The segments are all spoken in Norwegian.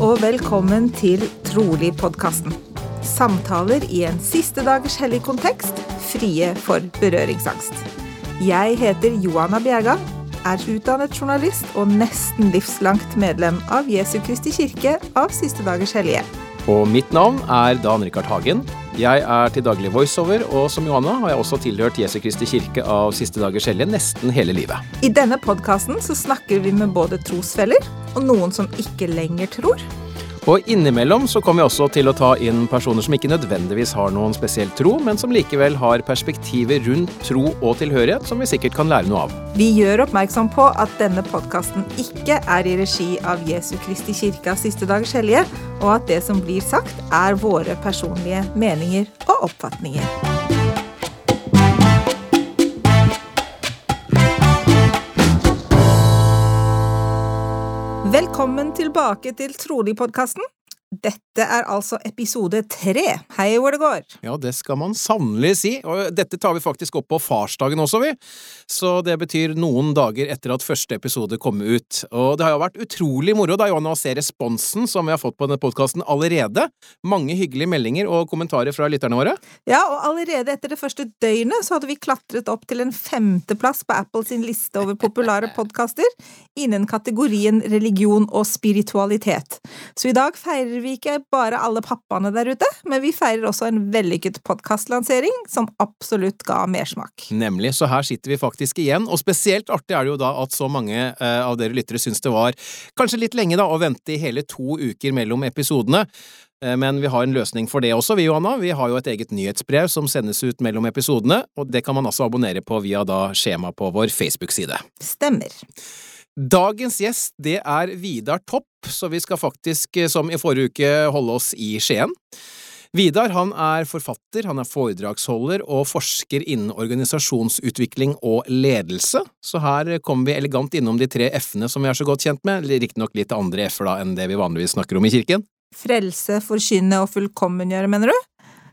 og velkommen til Trolig-podkasten. Samtaler i en siste dagers hellig kontekst, frie for berøringsangst. Jeg heter Johanna Bjerga, er utdannet journalist og nesten livslangt medlem av Jesu Kristi kirke av Siste dagers hellige. Og mitt navn er Dan Rikard Hagen. Jeg er til daglig voiceover, og som Johanna har jeg også tilhørt Jesu Kristi kirke av Siste dagers hellige nesten hele livet. I denne podkasten snakker vi med både trosfeller og noen som ikke lenger tror. Og innimellom så kommer vi også til å ta inn personer som ikke nødvendigvis har noen spesiell tro, men som likevel har perspektiver rundt tro og tilhørighet som vi sikkert kan lære noe av. Vi gjør oppmerksom på at denne podkasten ikke er i regi av Jesu Kristi kirke Siste dagers hellige, og at det som blir sagt, er våre personlige meninger og oppfatninger. Velkommen tilbake til Trolig-podkasten. Dette er altså episode tre. Hei hvor det går. Ja, det skal man sannelig si, og dette tar vi faktisk opp på farsdagen også, vi. Så det betyr noen dager etter at første episode kom ut. Og det har jo vært utrolig moro da, Johanna, å se responsen som vi har fått på denne podkasten allerede. Mange hyggelige meldinger og kommentarer fra lytterne våre. Ja, og allerede etter det første døgnet så hadde vi klatret opp til en femteplass på Apple sin liste over populære podkaster innen kategorien religion og spiritualitet. Så i dag feirer vi ikke bare alle pappaene der ute, men vi feirer også en vellykket podkastlansering som absolutt ga mersmak. Nemlig, så her sitter vi faktisk igjen, og spesielt artig er det jo da at så mange eh, av dere lyttere syns det var kanskje litt lenge da å vente i hele to uker mellom episodene. Eh, Men vi har en løsning for det også, vi Johanna. Vi har jo et eget nyhetsbrev som sendes ut mellom episodene, og det kan man altså abonnere på via da skjema på vår Facebook-side. Stemmer. Dagens gjest, det er Vidar Topp, så vi skal faktisk, eh, som i forrige uke, holde oss i Skien. Vidar han er forfatter, han er foredragsholder og forsker innen organisasjonsutvikling og ledelse, så her kommer vi elegant innom de tre f-ene som vi er så godt kjent med, riktignok litt andre f-er da enn det vi vanligvis snakker om i kirken. Frelse, forkynne og fullkommengjøre, mener du?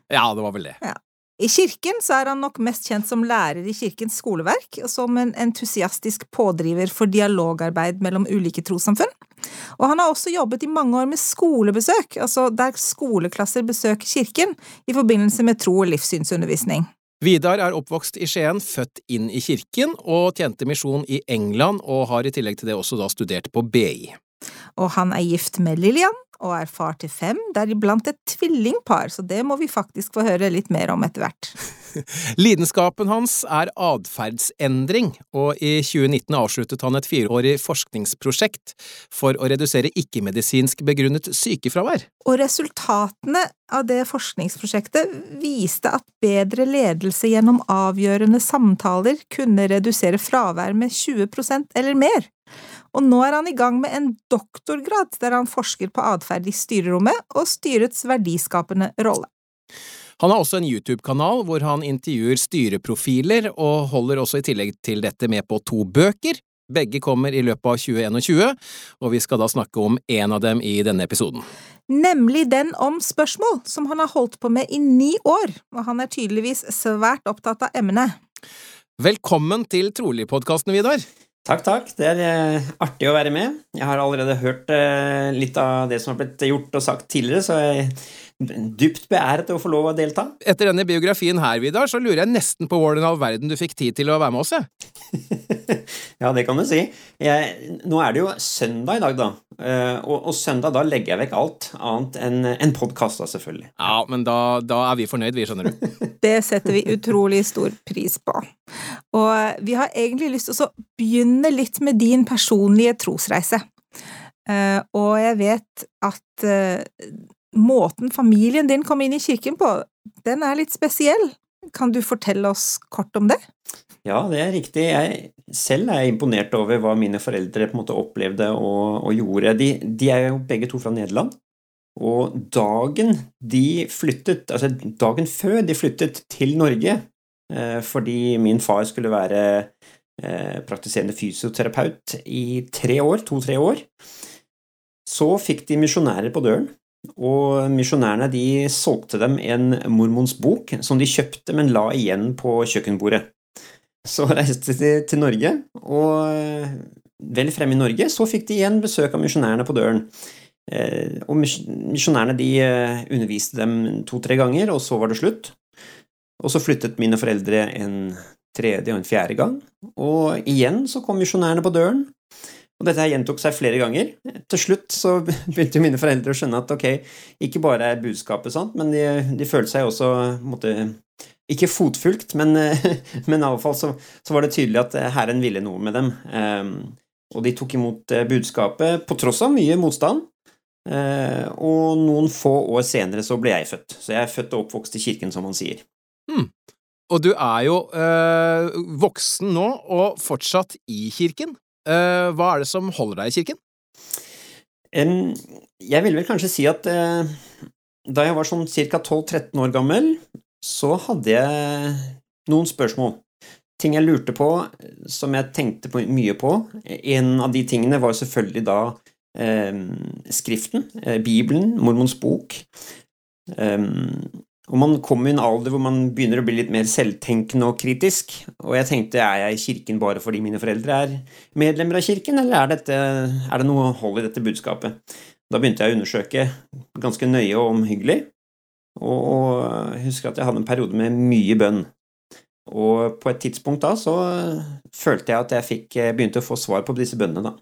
Ja, det var vel det. I kirken så er han nok mest kjent som lærer i kirkens skoleverk, og som en entusiastisk pådriver for dialogarbeid mellom ulike trossamfunn. Og han har også jobbet i mange år med skolebesøk, altså der skoleklasser besøker kirken i forbindelse med tro- og livssynsundervisning. Vidar er oppvokst i Skien, født inn i kirken, og tjente misjon i England, og har i tillegg til det også da studert på BI. Og han er gift med Lillian, og er far til fem, deriblant et tvillingpar, så det må vi faktisk få høre litt mer om etter hvert. Lidenskapen hans er atferdsendring, og i 2019 avsluttet han et fireårig forskningsprosjekt for å redusere ikke-medisinsk begrunnet sykefravær. Og resultatene av det forskningsprosjektet viste at bedre ledelse gjennom avgjørende samtaler kunne redusere fravær med 20% eller mer. Og nå er han i gang med en doktorgrad der han forsker på atferd i styrerommet og styrets verdiskapende rolle. Han har også en YouTube-kanal hvor han intervjuer styreprofiler, og holder også i tillegg til dette med på to bøker. Begge kommer i løpet av 2021, og vi skal da snakke om en av dem i denne episoden. Nemlig den om spørsmål, som han har holdt på med i ni år, og han er tydeligvis svært opptatt av emnet. Velkommen til Trolig-podkasten, Vidar. Takk, takk. Det er eh, artig å være med. Jeg har allerede hørt eh, litt av det som har blitt gjort og sagt tidligere, så jeg er dypt beæret å få lov å delta. Etter denne biografien her, Vidar, så lurer jeg nesten på hvordan i all verden du fikk tid til å være med oss, jeg. ja, det kan du si. Jeg, nå er det jo søndag i dag, da. Eh, og, og søndag, da legger jeg vekk alt annet enn en podkast, da, selvfølgelig. Ja, men da, da er vi fornøyd, vi, skjønner du. Det setter vi utrolig stor pris på. Og vi har egentlig lyst til å begynne litt med din personlige trosreise. Eh, og jeg vet at eh, måten familien din kom inn i kirken på, den er litt spesiell. Kan du fortelle oss kort om det? Ja, det er riktig. Jeg selv er imponert over hva mine foreldre på en måte opplevde og, og gjorde. De, de, er jo begge to fra Nederland. Og dagen de flyttet, altså dagen før de flyttet til Norge, fordi min far skulle være eh, praktiserende fysioterapeut i tre år, to-tre år, så fikk de misjonærer på døren. Og misjonærene de solgte dem en mormons bok som de kjøpte, men la igjen på kjøkkenbordet. Så reiste de til Norge, og vel fremme i Norge så fikk de igjen besøk av misjonærene på døren. Eh, og misjonærene de eh, underviste dem to-tre ganger, og så var det slutt. Og så flyttet mine foreldre en tredje og en fjerde gang, og igjen så kom misjonærene på døren. Og dette her gjentok seg flere ganger. Til slutt så begynte mine foreldre å skjønne at ok, ikke bare er budskapet sant, men de, de følte seg også måtte, Ikke fotfulgt, men, men iallfall så, så var det tydelig at Herren ville noe med dem. Um, og de tok imot eh, budskapet på tross av mye motstand. Uh, og noen få år senere så ble jeg født. Så jeg er født og oppvokst i kirken, som man sier. Hmm. Og du er jo øh, voksen nå, og fortsatt i kirken. Uh, hva er det som holder deg i kirken? Um, jeg vil vel kanskje si at uh, da jeg var sånn ca. 12-13 år gammel, så hadde jeg noen spørsmål. Ting jeg lurte på, som jeg tenkte på, mye på. En av de tingene var selvfølgelig da uh, Skriften, Bibelen, Mormons bok. Um, og man kommer i en alder hvor man begynner å bli litt mer selvtenkende og kritisk. Og jeg tenkte, er jeg i kirken bare fordi mine foreldre er medlemmer av kirken, eller er, dette, er det noe hold i dette budskapet? Da begynte jeg å undersøke ganske nøye og omhyggelig, og, og husker at jeg hadde en periode med mye bønn. Og på et tidspunkt da så følte jeg at jeg fikk, begynte å få svar på disse bønnene, da.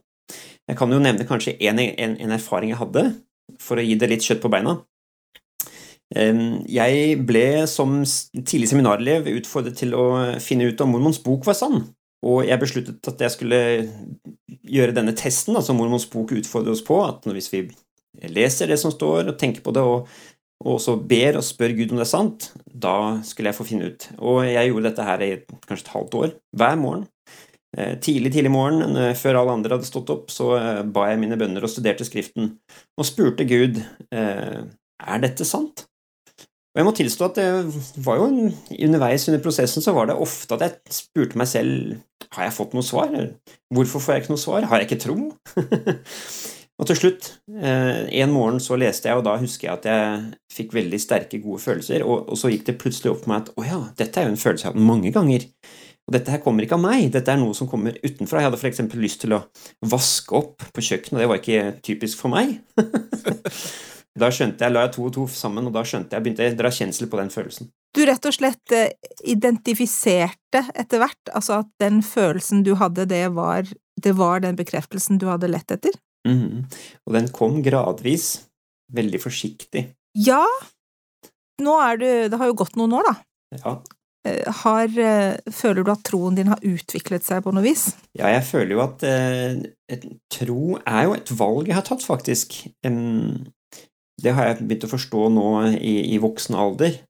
Jeg kan jo nevne kanskje en, en erfaring jeg hadde, for å gi det litt kjøtt på beina. Jeg ble som tidlig seminarelev utfordret til å finne ut om mormons bok var sann, og jeg besluttet at jeg skulle gjøre denne testen, som mormons bok utfordrer oss på, at hvis vi leser det som står, og tenker på det, og, og også ber og spør Gud om det er sant, da skulle jeg få finne ut. Og jeg gjorde dette her i kanskje et halvt år, hver morgen. Eh, tidlig, tidlig morgen, eh, før alle andre hadde stått opp, så eh, ba jeg mine bønner og studerte Skriften, og spurte Gud er dette sant? Og jeg må tilstå at det var jo en, underveis under prosessen så var det ofte at jeg spurte meg selv har jeg fått noe svar. Hvorfor får jeg ikke noe svar? Har jeg ikke tro? og til slutt, eh, en morgen så leste jeg, og da husker jeg at jeg fikk veldig sterke, gode følelser, og, og så gikk det plutselig opp for meg at å ja, dette er jo en følelse jeg har hatt mange ganger. Og dette her kommer ikke av meg, dette er noe som kommer utenfra. Jeg hadde f.eks. lyst til å vaske opp på kjøkkenet, det var ikke typisk for meg. Da skjønte jeg, la jeg to og to sammen, og da skjønte jeg, begynte jeg å dra kjensel på den følelsen. Du rett og slett eh, identifiserte etter hvert, altså at den følelsen du hadde, det var, det var den bekreftelsen du hadde lett etter? Mm -hmm. Og den kom gradvis, veldig forsiktig. Ja, nå er du Det har jo gått noen år, da. Ja. Eh, har, eh, føler du at troen din har utviklet seg på noe vis? Ja, jeg føler jo at eh, tro er jo et valg jeg har tatt, faktisk. Um, det har jeg begynt å forstå nå i, i voksen alder.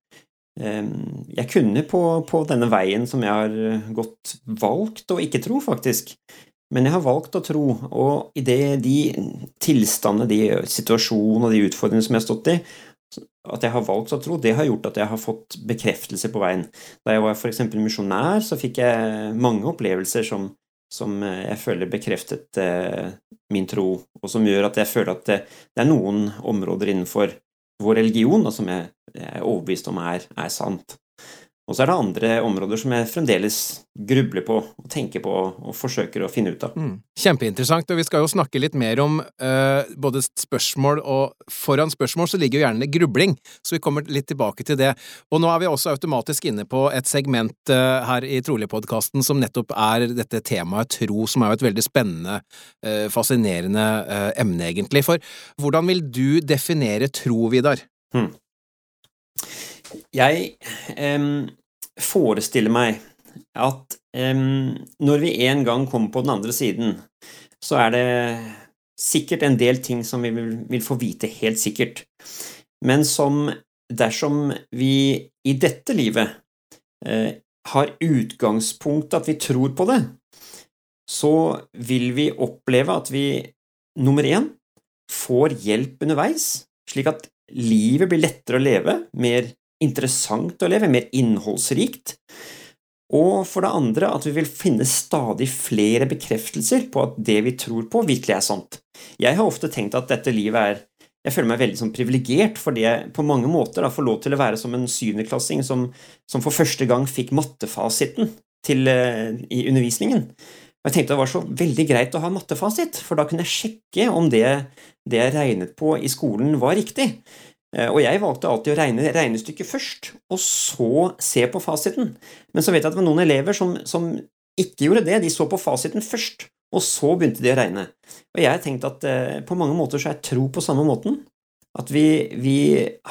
Jeg kunne på, på, denne veien som jeg har gått, valgt å ikke tro, faktisk. Men jeg har valgt å tro, og i det, de tilstandene, de situasjonene og de utfordringene som jeg har stått i, at jeg har valgt å tro, det har gjort at jeg har fått bekreftelse på veien. Da jeg var f.eks. misjonær, så fikk jeg mange opplevelser som som eh, jeg føler bekreftet eh, min tro, og som gjør at jeg føler at det, det er noen områder innenfor vår religion da, som jeg, jeg, er overbevist om er, er sant. Og så er det andre områder som jeg fremdeles grubler på og tenker på og forsøker å finne ut av. Mm. Kjempeinteressant, og vi skal jo snakke litt mer om uh, både spørsmål og foran spørsmål så ligger jo gjerne grubling, så vi kommer litt tilbake til det. Og nå er vi også automatisk inne på et segment uh, her i Trolig-podkasten som nettopp er dette temaet tro, som er jo et veldig spennende, uh, fascinerende emne, egentlig. For hvordan vil du definere tro, Vidar? Hmm. Jeg um, forestiller meg at um, når vi en gang kommer på den andre siden, så er det sikkert en del ting som vi vil, vil få vite helt sikkert, men som dersom vi i dette livet uh, har utgangspunkt at vi tror på det, så vil vi oppleve at vi nummer én får hjelp underveis, slik at livet blir lettere å leve, mer interessant å leve, mer innholdsrikt. Og for det andre at vi vil finne stadig flere bekreftelser på at det vi tror på, virkelig er sant. Jeg har ofte tenkt at dette livet er Jeg føler meg veldig sånn privilegert fordi jeg på mange måter da, får lov til å være som en syvendeklassing som, som for første gang fikk mattefasiten til, uh, i undervisningen. Og jeg tenkte det var så veldig greit å ha mattefasit, for da kunne jeg sjekke om det, det jeg regnet på i skolen, var riktig. Eh, og jeg valgte alltid å regne regnestykket først, og så se på fasiten. Men så vet jeg at det var noen elever som, som ikke gjorde det. De så på fasiten først, og så begynte de å regne. Og jeg har tenkt at eh, på mange måter så er tro på samme måten. At vi, vi,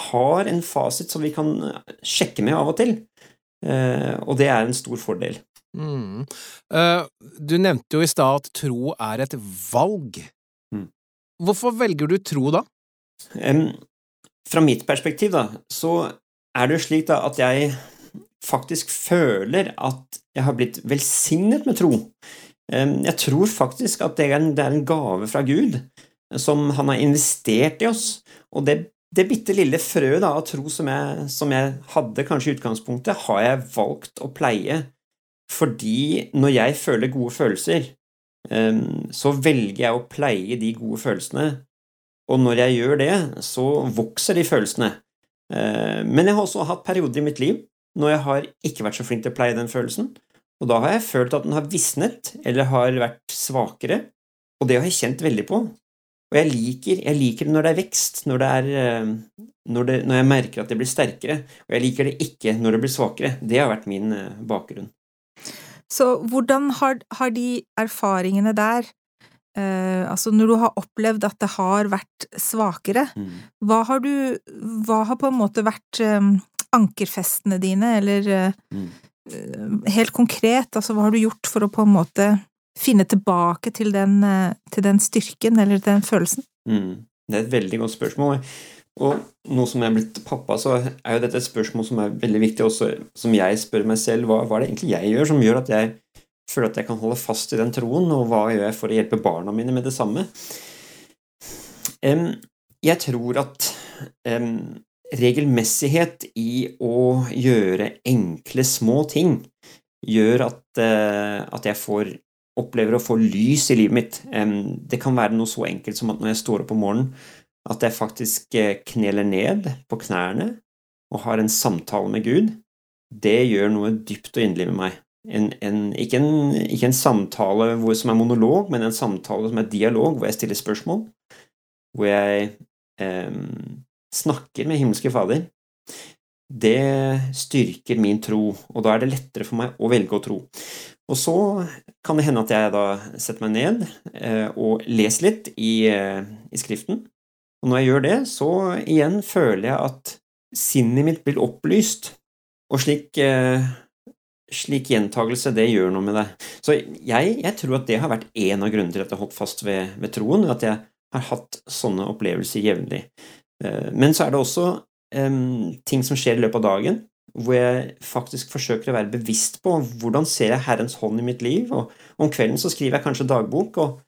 har en fasit som vi kan sjekke med av og til, eh, og det er en stor fordel. Mm. Uh, du nevnte jo i stad at tro er et valg. Mm. Hvorfor velger du tro da? Um, fra mitt perspektiv, da, så er det jo slik da at jeg faktisk føler at jeg har blitt velsignet med tro. Jeg tror faktisk at det er en, det er en gave fra Gud som han har investert i oss. Og det, det bitte lille frøet av tro som jeg, som jeg hadde kanskje i utgangspunktet, har jeg valgt å pleie fordi når jeg føler gode følelser, så velger jeg å pleie de gode følelsene. Og når jeg gjør det, så vokser de følelsene. Eh, men jeg har også hatt perioder i mitt liv når jeg har ikke vært så flink til å pleie den følelsen, og da har jeg følt at den har visnet eller har vært svakere, og det har jeg kjent veldig på. Og jeg liker, jeg liker det når det er vekst, når, det er, eh, når, det, når, jeg merker at det blir sterkere, og jeg liker det ikke når det blir svakere. Det har vært min eh, bakgrunn. Så hvordan har, har de erfaringene der eh, Altså når du har opplevd at det har vært svakere, mm. hva har du Hva har på en måte vært um, ankerfestene dine, eller uh, mm. Helt konkret, altså hva har du gjort for å på en måte finne tilbake til den, til den styrken, eller den følelsen? Mm. Det er et veldig godt spørsmål. Og nå som jeg er blitt pappa, så er jo dette et spørsmål som er veldig viktig også, som jeg spør meg selv. Hva, hva er det egentlig jeg gjør som gjør at jeg føler at jeg kan holde fast i den troen, og hva gjør jeg for å hjelpe barna mine med det samme? Jeg tror at regelmessighet i å gjøre enkle, små ting gjør at, uh, at jeg får, opplever å få lys i livet mitt. Det kan være noe så enkelt som at når jeg står opp om morgenen, at jeg faktisk eh, kneler ned på knærne og har en samtale med Gud. Det gjør noe dypt og inderlig med meg. En, en, ikke, ikke, en, samtale hvor, som er monolog, men en samtale som er dialog, hvor jeg stiller spørsmål. Hvor jeg eh, snakker med himmelske Fader, det styrker min tro, og da er det lettere for meg å velge å tro. Og så kan det hende at jeg da setter meg ned eh, og leser litt i, eh, i, Skriften. Og når jeg gjør det, så igjen føler jeg at sinnet mitt blir opplyst, og slik, eh, slik gjentagelse, det gjør noe med det. Så jeg, jeg, tror at det har vært en av grunnene til at jeg har holdt fast ved, ved troen, at jeg har hatt sånne opplevelser jevnlig. Eh, men så er det også um, ting som skjer i løpet av dagen, hvor jeg faktisk forsøker å være bevisst på hvordan ser jeg Herrens hånd i mitt liv, og om kvelden så skriver jeg kanskje dagbok og,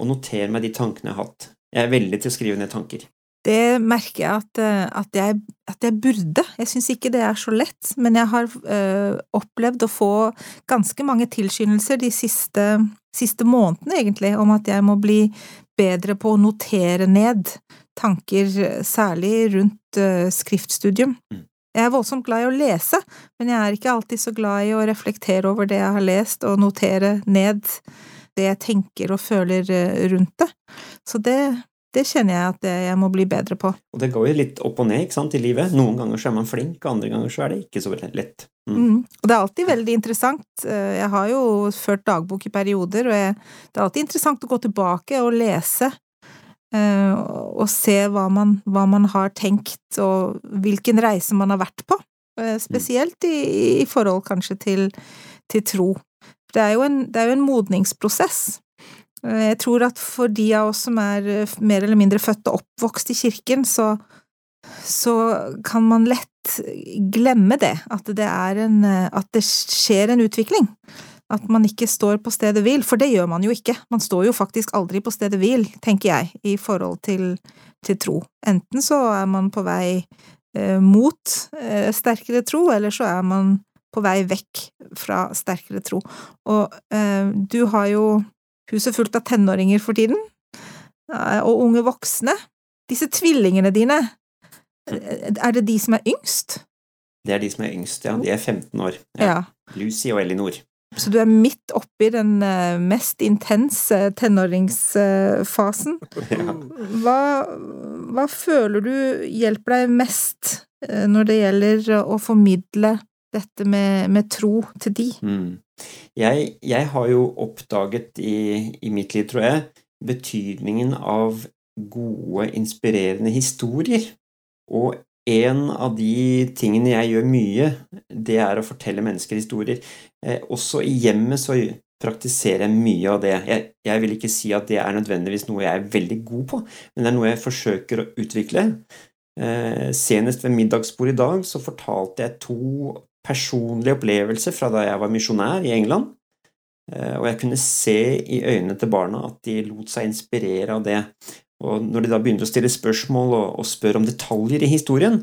og noterer meg de tankene jeg har hatt. Jeg er veldig til å skrive ned tanker. Det merker jeg at, eh, at, jeg, at jeg, burde. Jeg syns ikke det er så lett, men jeg har øh, opplevd å få ganske mange tilskyndelser de siste, siste månedene, egentlig, om at jeg må bli bedre på å notere ned tanker, særlig rundt øh, skriftstudium. Mm. Jeg er voldsomt glad i å lese, men jeg er ikke alltid så glad i å reflektere over det jeg har lest, og notere ned det jeg tenker og føler rundt det. Så det, det kjenner jeg at jeg må bli bedre på. Og det går jo litt opp og ned sant, i livet. Noen ganger så er man flink, andre ganger så er det ikke så lett. Mm. Mm. Og det er alltid veldig interessant. Eh, jeg har jo ført dagbok i perioder, og jeg, det er alltid interessant å gå tilbake og lese Eh, og se hva man, hva man, har tenkt, og hvilken reise man har vært på. Eh, spesielt i, i forhold kanskje til, til tro. Det er, en, det er, jo en, modningsprosess. Eh, jeg tror at for de av oss som er mer eller mindre født og oppvokst i kirken, så, så kan man lett glemme det, at det, en, at det skjer en utvikling. At man ikke står på stedet hvil, for det gjør man jo ikke. Man står jo faktisk aldri på stedet hvil, tenker jeg, i forhold til, til tro. Enten så er man på vei eh, mot eh, sterkere tro, eller så er man på vei vekk fra sterkere tro. Og eh, du har jo huset fullt av tenåringer for tiden, eh, og unge voksne. Disse tvillingene dine, eh, er det de som er yngst? Det er de som er yngst, ja. De er 15 år. Ja. ja. Lucy og Elinor. Så du er midt oppi den eh, mest intense tenåringsfasen. Ja. Hva, hva føler du hjelper deg mest eh, når det gjelder å formidle dette med, med tro til de? Mm. Jeg, jeg har jo oppdaget i, i mitt liv, tror jeg, betydningen av gode, inspirerende historier. Og en av de tingene jeg gjør mye, det er å fortelle mennesker historier. Eh, også i hjemmet så praktiserer jeg mye av det. Jeg, jeg, vil ikke si at det er nødvendigvis noe jeg er veldig god på, men det er noe jeg forsøker å utvikle. Eh, senest ved middagsbord i dag så fortalte jeg to personlige opplevelse fra da jeg var misjonær i England. Eh, og jeg kunne se i øynene til barna at de lot seg inspirere av det. Og når de da begynner å stille spørsmål og, og spør om detaljer i historien,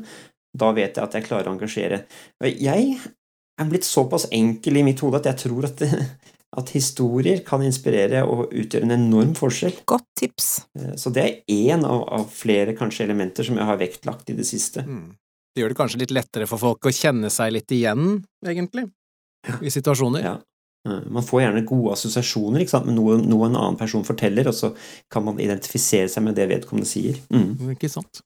da vet jeg at jeg klarer å engasjere. Jeg er blitt såpass enkel i mitt hode at jeg tror at, at historier kan inspirere og utgjøre en enorm forskjell. Godt tips. Eh, så det er én av, av, flere kanskje elementer som jeg har vektlagt i det siste. Mm. Det gjør det kanskje litt lettere for folk å kjenne seg litt igjen, egentlig, i situasjoner. Ja. Man får gjerne gode assosiasjoner med noe, noe, en annen person forteller, og så kan man identifisere seg med det vedkommende sier. Mm. Ikke sant.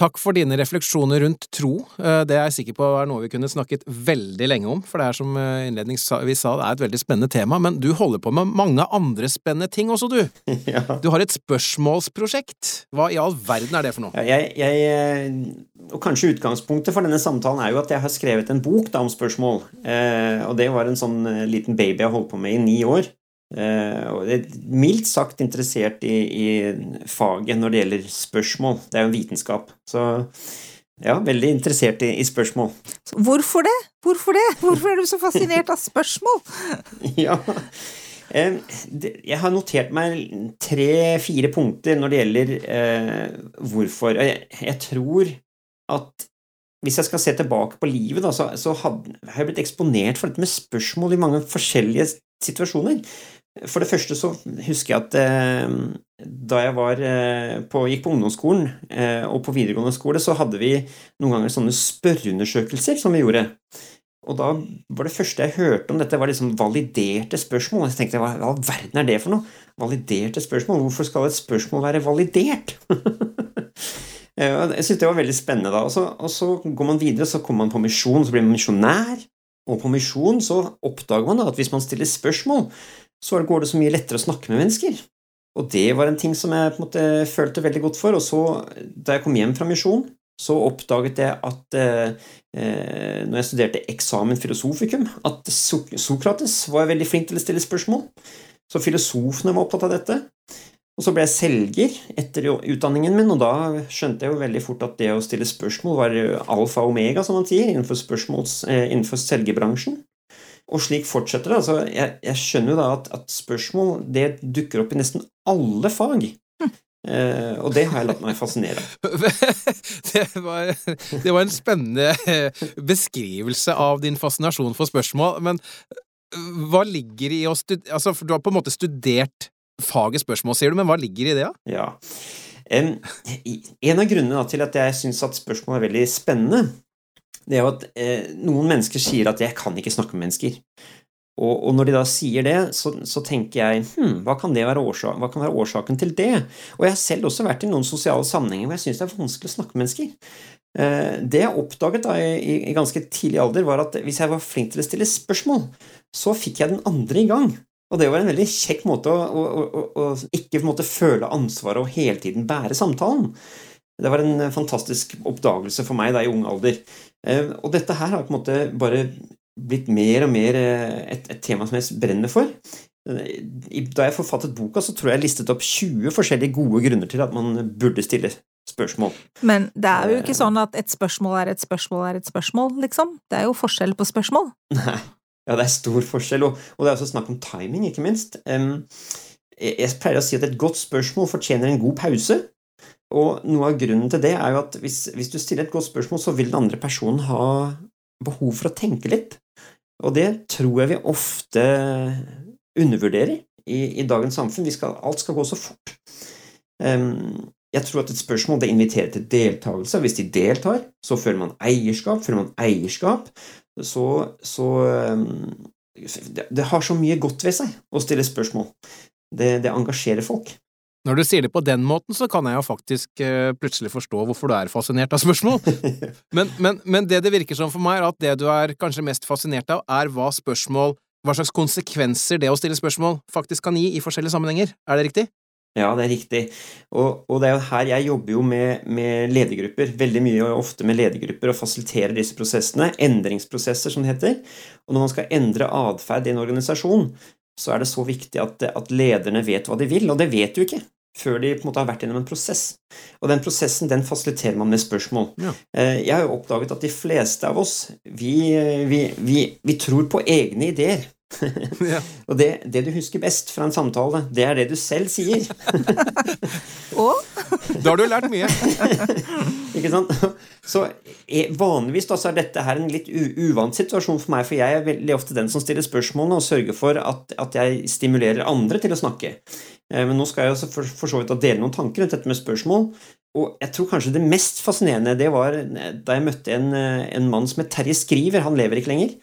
Takk for dine refleksjoner rundt tro. Eh, det er jeg sikker på er noe vi kunne snakket veldig lenge om, for det er som eh, innledningsvis sa, det er et veldig spennende tema. Men du holder på med mange andre spennende ting også, du. Ja. Du har et spørsmålsprosjekt. Hva i all verden er det for noe? Jeg, jeg, og kanskje utgangspunktet for denne samtalen er jo at jeg har skrevet en bok da, om spørsmål. Eh, og det var en sånn liten baby jeg holdt på med i ni år. Uh, det er mildt sagt interessert i, i, faget når det gjelder spørsmål. Det er jo en vitenskap. Så ja, veldig interessert i, i spørsmål. Hvorfor det? Hvorfor det? Hvorfor er du så fascinert av spørsmål? ja, uh, jeg har notert meg tre-fire punkter når det gjelder eh, hvorfor. Jeg, jeg, tror at hvis jeg skal se tilbake på livet, da, så, så har jeg blitt eksponert for dette med spørsmål i mange forskjellige situasjoner. For det første så husker jeg at eh, da jeg var eh, på, gikk på ungdomsskolen eh, og på videregående skole, så hadde vi noen ganger sånne spørreundersøkelser som vi gjorde. Og da var det første jeg hørte om dette, var liksom validerte spørsmål. Jeg tenkte hva, hva verden er det for noe? Validerte spørsmål? Hvorfor skal et spørsmål være validert? jeg syntes det var veldig spennende da. Og så, og så går man videre, så kommer man på misjon, så blir man misjonær. Og på misjon så oppdager man da at hvis man stiller spørsmål, så går det så mye lettere å snakke med mennesker. Og det var en ting som jeg på en måte følte veldig godt for. Og så, da jeg kom hjem fra misjon, så oppdaget jeg at eh, eh når jeg studerte eksamen filosofikum, at Sokrates var veldig flink til å stille spørsmål. Så filosofene var opptatt av dette. Og så ble jeg selger etter utdanningen min, og da skjønte jeg jo veldig fort at det å stille spørsmål var alfa og omega, som man sier, innenfor, eh, innenfor selgerbransjen. Og slik fortsetter det. Altså, jeg, jeg, skjønner jo da at, at, spørsmål det dukker opp i nesten alle fag. Eh, og det har jeg latt meg fascinere av. det, var, det var en spennende eh, beskrivelse av din fascinasjon for spørsmål. Men eh, hva ligger i å studere Altså, du har på en måte studert faget spørsmål, sier du, men hva ligger i det, da? Ja? En, en av grunnene til at jeg syns at spørsmål er veldig spennende, det er jo at eh, noen mennesker sier at 'jeg kan ikke snakke med mennesker'. Og, og når de da sier det, så, så tenker jeg hm, hva kan, årsak, hva kan være årsaken til det? Og jeg har selv også vært i noen sosiale sammenhenger hvor jeg syns det er vanskelig å snakke med mennesker. Eh, det jeg oppdaget da i, i ganske tidlig alder, var at hvis jeg var flink til å stille spørsmål, så fikk jeg den andre i gang. Og det var en veldig kjekk måte å, å, å, å ikke måte, føle ansvaret og hele tiden bære samtalen. Det var en fantastisk oppdagelse for meg da i ung alder. Eh, og dette her har på en måte bare blitt mer og mer eh, et, et tema som jeg brenner for. Eh, da jeg forfattet boka, så tror jeg jeg listet opp 20 forskjellige gode grunner til at man burde stille spørsmål. Men det er jo ikke sånn at et spørsmål er et spørsmål er et spørsmål, liksom. Det er jo forskjell på spørsmål. Nei. Ja, det er stor forskjell, og, og det er også snakk om timing, ikke minst. Um, jeg pleier å si at et godt spørsmål fortjener en god pause. Og noe av grunnen til det er jo at hvis, hvis, du stiller et godt spørsmål, så vil den andre personen ha behov for å tenke litt. Og det tror jeg vi ofte undervurderer i, i dagens samfunn. Skal, alt skal gå så fort. Um, jeg tror at et spørsmål det inviterer til deltakelse. Hvis de deltar, så føler man eierskap. Føler man eierskap, så, så um, det, det, har så mye godt ved seg å stille spørsmål. Det, det, engasjerer folk. Når du sier det på den måten, så kan jeg jo faktisk uh, plutselig forstå hvorfor du er fascinert av spørsmål. men, men, men, det det virker som for meg, er at det du er kanskje mest fascinert av, er hva spørsmål hva slags konsekvenser det å stille spørsmål faktisk kan gi i forskjellige sammenhenger. Er det riktig? Ja, det er riktig. Og, og, det er jo her jeg jobber jo med, med ledergrupper. Veldig mye og ofte med ledergrupper og fasiliterer disse prosessene. Endringsprosesser, som det heter. Og når man skal endre atferd i en organisasjon, så er det så viktig at, at lederne vet hva de vil, og det vet du ikke før de på en måte har vært gjennom en prosess. Og den prosessen den fasiliterer man med spørsmål. Ja. Eh, jeg har jo oppdaget at de fleste av oss vi, vi, vi, vi tror på egne ideer. ja. Og det, det, du husker best fra en samtale, det er det du selv sier. Og? Da har du lært mye. Ikke sant? Så vanligvis da, så er dette her en litt uvant situasjon for meg, for jeg er veldig ofte den som stiller spørsmålene og sørger for at, at jeg stimulerer andre til å snakke. Eh, men nå skal jeg også for, for så vidt dele noen tanker rundt dette med spørsmål. Og jeg tror kanskje det mest fascinerende det var da jeg møtte en, eh, en mann som het Terje Skriver. Han lever ikke lenger.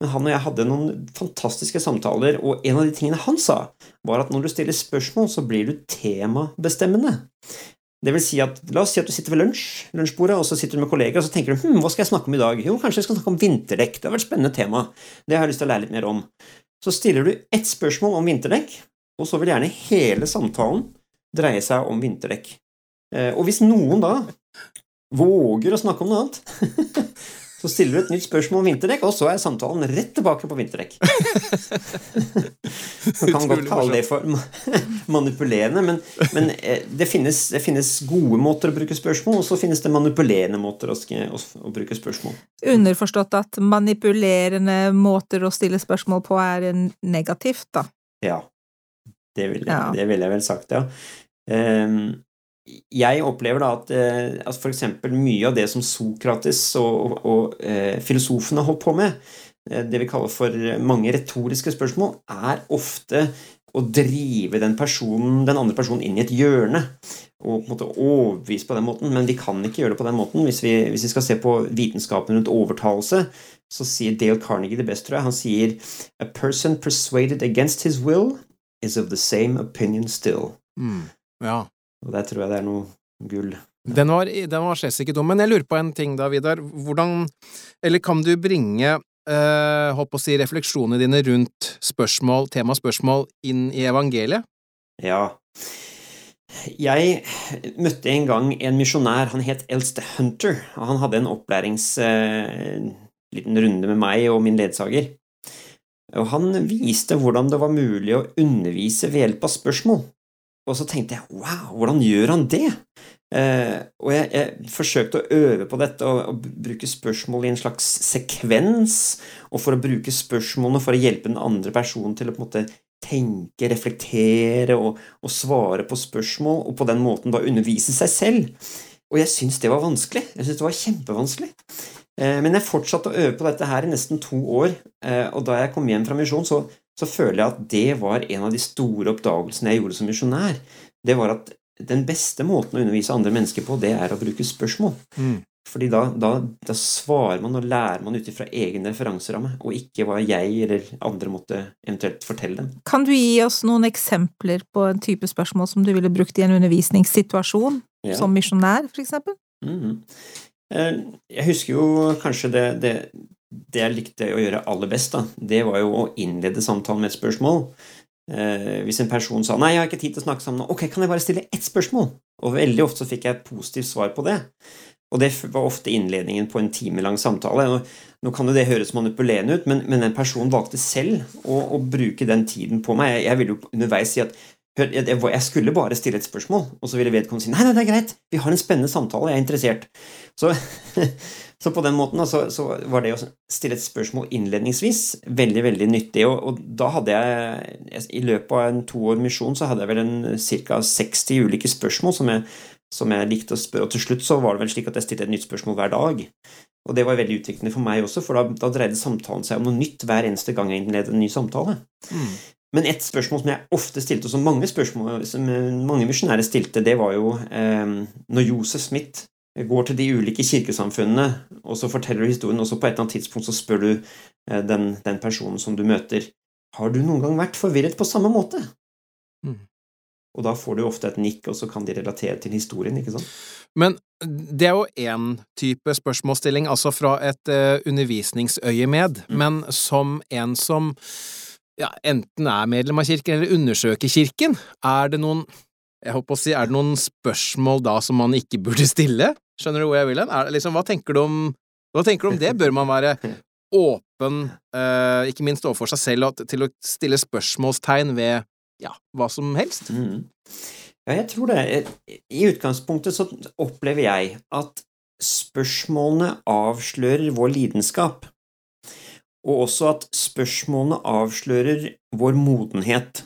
Men han og jeg hadde noen fantastiske samtaler, og en av de tingene han sa, var at når du stiller spørsmål, så blir du temabestemmende. Det vil si at, La oss si at du sitter ved lunsj, lunsjbordet, og så sitter du med kollegaer og så tenker du, hm, hva skal jeg snakke om i dag? Jo, kanskje jeg skal snakke om vinterdekk. Det har vært et spennende tema. Det har jeg lyst til å lære litt mer om. Så stiller du ett spørsmål om vinterdekk, og så vil gjerne hele samtalen dreie seg om vinterdekk. Eh, og hvis noen da våger å snakke om noe annet, så stiller du et nytt spørsmål om vinterdekk, og så er samtalen rett tilbake på vinterdekk. Man kan godt kalle det for manipulerende, men, men eh, det, finnes, det, finnes, gode måter å bruke spørsmål, og så finnes det manipulerende måter å, å, å bruke spørsmål. Underforstått at manipulerende måter å stille spørsmål på er negativt, da? Ja. Det ville ja. vil jeg vel sagt, ja. Um, jeg opplever da at, eh, at f.eks. mye av det som Sokrates og, og, og eh, filosofene holdt på med, eh, det vi kaller for mange retoriske spørsmål, er ofte å drive den, personen, den andre personen inn i et hjørne og på en måte overbevise på den måten. Men vi kan ikke gjøre det på den måten. Hvis vi, hvis vi skal se på vitenskapen rundt overtalelse, så sier Dale Carnegie det best, tror jeg. Han sier A person persuaded against his will is of the same opinion still. Mm, ja. Og der tror jeg det er noe gull. Den var, den var slett ikke dum, men jeg lurer på en ting da, Vidar. Hvordan Eller kan du bringe eh, holdt å si, refleksjonene dine rundt spørsmål, tema spørsmål, inn i evangeliet? Ja. Jeg møtte en gang en misjonær. Han het Elst Hunter. og Han hadde en opplærings... Eh, liten runde med meg og min ledsager. Og han viste hvordan det var mulig å undervise ved hjelp av spørsmål. Og så tenkte jeg wow, hvordan gjør han det? Eh, og jeg, jeg, forsøkte å øve på dette og, og, bruke spørsmål i en slags sekvens, og for å bruke spørsmålene for å hjelpe den andre personen til å på en måte tenke, reflektere og, og svare på spørsmål, og på den måten da undervise seg selv. Og jeg syntes det var vanskelig. Jeg syntes det var kjempevanskelig. Eh, men jeg fortsatte å øve på dette her i nesten to år, eh, og da jeg kom hjem fra misjon, så så føler jeg at det var en av de store oppdagelsene jeg gjorde som misjonær. Det var at den beste måten å undervise andre mennesker på, det er å bruke spørsmål. Mm. Fordi da, da, da, svarer man og lærer man ut ifra egen referanseramme, og ikke hva jeg eller andre måtte eventuelt fortelle dem. Kan du gi oss noen eksempler på en type spørsmål som du ville brukt i en undervisningssituasjon, ja. som misjonær, for eksempel? Mm -hmm. Jeg husker jo kanskje det, det, det jeg likte å gjøre aller best, da, det var jo å innlede samtalen med et spørsmål. Eh, hvis en person sa 'nei, jeg har ikke tid til å snakke sammen nå', ok, kan jeg bare stille ett spørsmål? Og veldig ofte så fikk jeg et positivt svar på det. Og det var ofte innledningen på en timelang samtale. Nå, nå kan jo det høres manipulerende ut, men, men en person valgte selv å, å, bruke den tiden på meg. Jeg, jeg ville jo underveis si at hør, jeg, jeg, skulle bare stille et spørsmål, og så ville vedkommende si nei, nei, det er greit, vi har en spennende samtale, jeg er interessert. Så Så på den måten så, så, var det å stille et spørsmål innledningsvis veldig veldig nyttig. Og, og da hadde jeg I løpet av en to år misjon så hadde jeg vel en ca. 60 ulike spørsmål som jeg, som jeg, likte å spørre. Og til slutt så var det vel slik at jeg stilte et nytt spørsmål hver dag. Og det var veldig utviklende for meg også, for da, da dreide samtalen seg om noe nytt hver eneste gang jeg innledet en ny samtale. Mm. Men et spørsmål som jeg ofte stilte, og som mange, spørsmål, som mange misjonærer stilte, det var jo eh, når Josef Smith går til de ulike kirkesamfunnene, og så forteller du historien, og så på et eller annet tidspunkt så spør du eh, den, den personen som du møter. Har du noen gang vært forvirret på samme måte? Mm. Og da får du ofte et nikk, og så kan de relatere til historien, ikke sant? Men det er jo én type spørsmålsstilling, altså fra et uh, undervisningsøyemed, mm. men som en som ja, enten er medlem av kirken eller undersøker kirken, er det noen jeg håper å si, er det noen spørsmål da som man ikke burde stille? Skjønner du hvor jeg vil hen? Liksom, hva, tenker du om, hva tenker du om det? Bør man være åpen, uh, ikke minst overfor seg selv, til å stille spørsmålstegn ved ja, hva som helst? Mm. Ja, jeg tror det. I utgangspunktet så opplever jeg at spørsmålene avslører vår lidenskap, og også at spørsmålene avslører vår modenhet.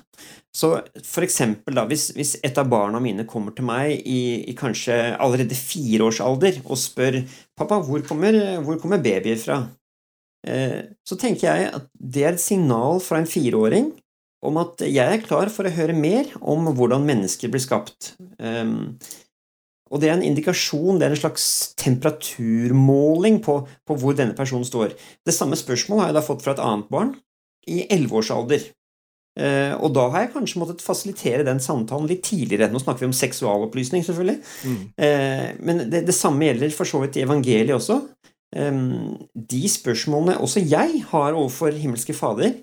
Så for eksempel da, hvis, hvis, et av barna mine kommer til meg i, i kanskje allerede fireårsalder og spør 'Pappa, hvor kommer, hvor kommer babyer fra?' Eh, så tenker jeg at det er et signal fra en fireåring om at jeg er klar for å høre mer om hvordan mennesker blir skapt. Um, og det er en indikasjon, det er en slags temperaturmåling på, på, hvor denne personen står. Det samme spørsmålet har jeg da fått fra et annet barn i elleveårsalder. Uh, og da har jeg kanskje måttet fasilitere den samtalen litt tidligere. Nå snakker vi om seksualopplysning, selvfølgelig. Mm. Uh, men det, det, samme gjelder for så vidt i evangeliet også. Um, de spørsmålene også jeg har overfor himmelske Fader,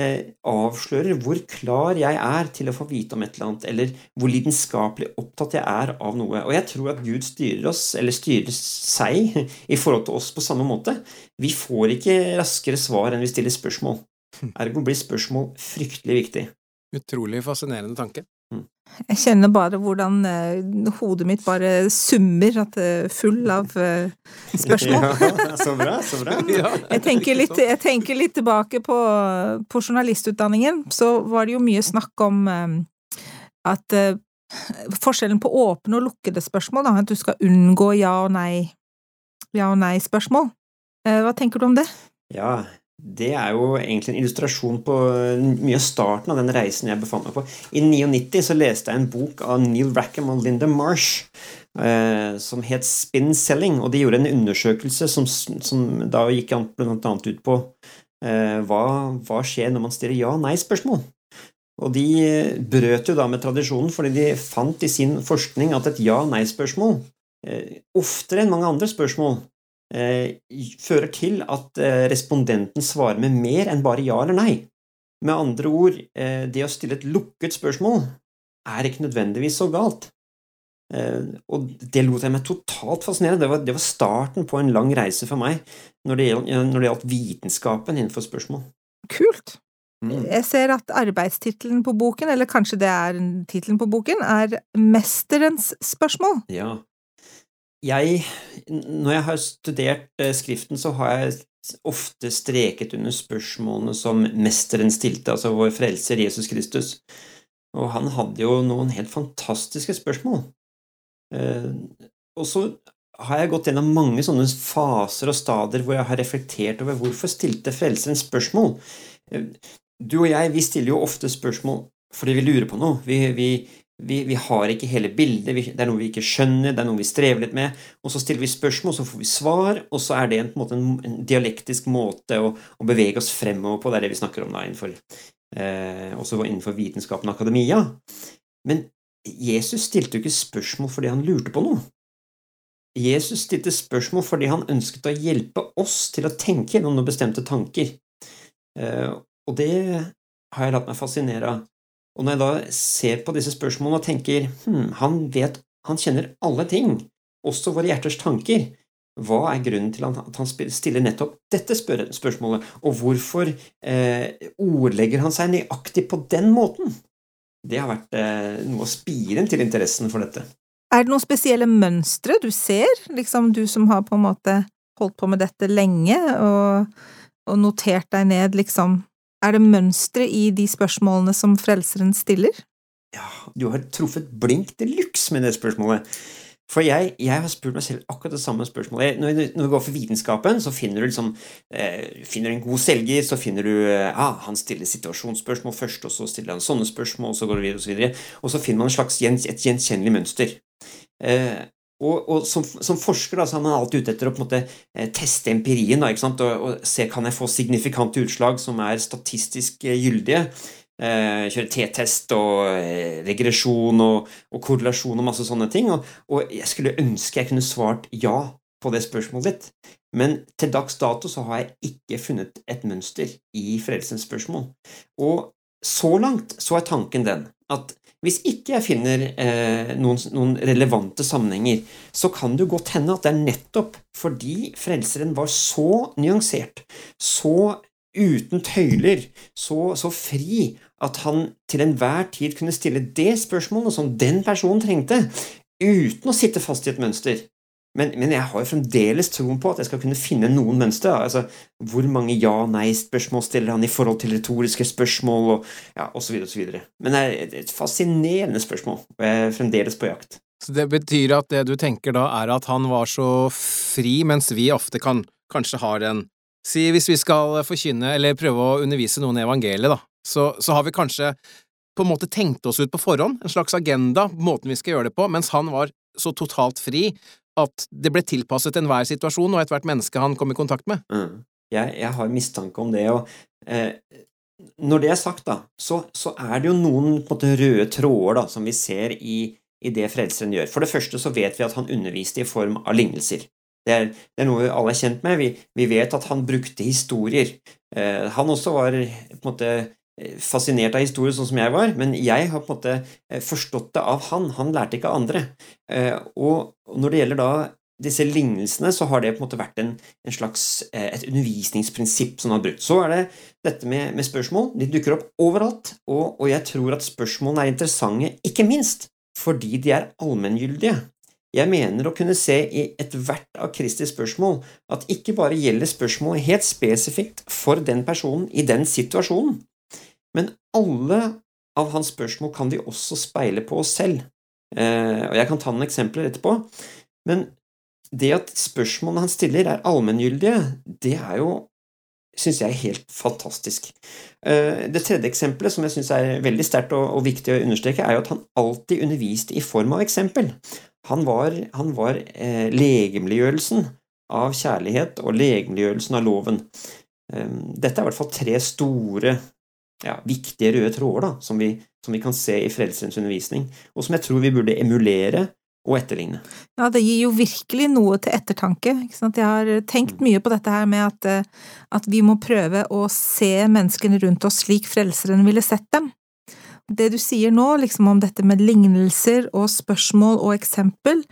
uh, avslører hvor klar jeg er til å få vite om et eller annet, eller hvor lidenskapelig opptatt jeg er av noe. Og jeg tror at Gud styrer oss, eller styrer seg, i forhold til oss på samme måte. Vi får ikke raskere svar enn vi stiller spørsmål. Ergo blir spørsmål fryktelig viktig. Utrolig fascinerende tanke. Jeg kjenner bare hvordan uh, hodet mitt bare summer, at det uh, er full av uh, spørsmål. ja, så bra, så bra. jeg, tenker litt, jeg, tenker litt, tilbake på, på, journalistutdanningen, så var det jo mye snakk om at forskjellen på åpne og lukkede spørsmål, da, at du skal unngå ja og nei, ja og nei-spørsmål. hva tenker du om det? Ja, det er jo egentlig en illustrasjon på mye av starten av den reisen jeg befant meg på. I 99 så leste jeg en bok av Neil Rackham og Linda Marsh eh, som het Spin Selling, og de gjorde en undersøkelse som, som da gikk annet ut på eh, hva, hva, skjer når man stiller ja-nei-spørsmål. Og de brøt jo da med tradisjonen, fordi de fant i sin forskning at et ja-nei-spørsmål eh, oftere enn mange andre spørsmål Eh, fører til at eh, respondenten svarer med mer enn bare ja eller nei. Med andre ord, eh, det å stille et lukket spørsmål er ikke nødvendigvis så galt. Og det lot jeg meg totalt fascinere. Det var, det var starten på en lang reise for meg når det, når det gjaldt vitenskapen innenfor spørsmål. Kult. Mm. Jeg ser at arbeidstittelen på boken, eller kanskje det er tittelen på boken, er Mesterens spørsmål. Ja, jeg, når jeg har studert eh, Skriften, så har jeg ofte streket under spørsmålene som mesteren stilte, altså vår frelser Jesus Kristus. Og han hadde jo noen helt fantastiske spørsmål. Eh, og så har jeg gått gjennom mange sånne faser og stader hvor jeg har reflektert over hvorfor stilte frelseren spørsmål. Eh, du og jeg, vi stiller jo ofte spørsmål fordi vi lurer på noe. Vi, vi, vi, vi, har ikke hele bildet, det er noe vi ikke skjønner, det er noe vi strever litt med. Og så stiller vi spørsmål, så får vi svar, og så er det en, en, en dialektisk måte å, å, bevege oss fremover på. Det er det vi snakker om da innenfor, eh, også innenfor vitenskapen og akademia. Men Jesus stilte jo ikke spørsmål fordi han lurte på noe. Jesus stilte spørsmål fordi han ønsket å hjelpe oss til å tenke gjennom noen bestemte tanker. Eh, og det har jeg latt meg fascinere av. Og når jeg da ser på disse spørsmålene og tenker hm, han vet, han kjenner alle ting, også våre hjerters tanker, hva er grunnen til at han stiller nettopp dette spør spørsmålet, og hvorfor eh, ordlegger han seg nøyaktig på den måten? Det har vært eh, noe av spiren til interessen for dette. Er det noen spesielle mønstre du ser, liksom du som har på en måte holdt på med dette lenge og, og notert deg ned, liksom er det mønstre i de spørsmålene som Frelseren stiller? Ja, du har truffet blink de luxe med det spørsmålet. For jeg, jeg, har spurt meg selv akkurat det samme spørsmålet. Når, når vi går for vitenskapen, så finner du liksom eh, Finner du en god selger, så finner du eh, ah, Han stiller situasjonsspørsmål først, og så stiller han sånne spørsmål, og så går det videre og så videre. Og så finner man slags et gjenkjennelig mønster. Eh, Og, og som, som, forsker da, så er man alltid ute etter å på en måte eh, teste empirien da, og, og, se kan jeg få signifikante utslag som er statistisk eh, gyldige. Eh, kjøre T-test og eh, regresjon og, og, korrelasjon og masse sånne ting. Og, og, jeg skulle ønske jeg kunne svart ja på det spørsmålet ditt. Men til dags dato så har jeg ikke funnet et mønster i frelsens spørsmål. Og så langt så er tanken den at hvis ikke jeg finner eh, noen, noen, relevante sammenhenger, så kan det godt hende at det er nettopp fordi Frelseren var så nyansert, så uten tøyler, så, så fri, at han til enhver tid kunne stille det spørsmålet som den personen trengte, uten å sitte fast i et mønster. Men, men, jeg har jo fremdeles troen på at jeg skal kunne finne noen mønster. Altså, hvor mange ja-nei-spørsmål stiller han i forhold til retoriske spørsmål, og ja, osv. osv. Men det er et fascinerende spørsmål, og jeg er fremdeles på jakt. Så det betyr at det du tenker da, er at han var så fri, mens vi ofte kan kanskje har en Si hvis vi skal forkynne eller prøve å undervise noen i evangeliet, da, så, så har vi kanskje på en måte tenkt oss ut på forhånd, en slags agenda, måten vi skal gjøre det på, mens han var så totalt fri at det ble tilpasset enhver situasjon og ethvert menneske han kom i kontakt med. Mm. Jeg, jeg, har mistanke om det, og eh, når det er sagt, da, så, så, er det jo noen måte, røde tråder da, som vi ser i, i, det Frelseren gjør. For det første så vet vi at han underviste i form av lignelser. Det er, det er noe alle er kjent med. Vi, vi vet at han brukte historier. Eh, han også var på en måte fascinert av historie, sånn som jeg var, men jeg har på en måte eh, forstått det av han. Han lærte ikke av andre. Eh, og når det gjelder da disse lignelsene, så har det på en måte vært en, en slags, et undervisningsprinsipp som har brutt. Så er det dette med, med spørsmål. De dukker opp overalt, og, og jeg tror at spørsmålene er interessante, ikke minst fordi de er allmenngyldige. Jeg mener å kunne se i ethvert av Kristi spørsmål at ikke bare gjelder spørsmålet helt spesifikt for den personen i den situasjonen, men alle av hans spørsmål kan vi også speile på oss selv. Eh, og Jeg kan ta noen eksempler etterpå. Men det at spørsmålene han stiller, er allmenngyldige, det er jo syns jeg er helt fantastisk. Eh, det tredje eksempelet, som jeg syns er veldig sterkt og, viktig å understreke, er jo at han alltid underviste i form av eksempel. Han var, han var eh, legemliggjørelsen av kjærlighet og legemliggjørelsen av loven. Dette er i hvert fall tre store ja, viktige røde tråder da, som vi, som vi, kan se i Frelserens undervisning, og som jeg tror vi burde emulere og etterligne. Ja, det gir jo virkelig noe til ettertanke. Jeg har tenkt mye på dette her med at, eh, at, vi må prøve å se menneskene rundt oss slik Frelseren ville sett dem. Det du sier nå, liksom om dette med lignelser og spørsmål og eksempel,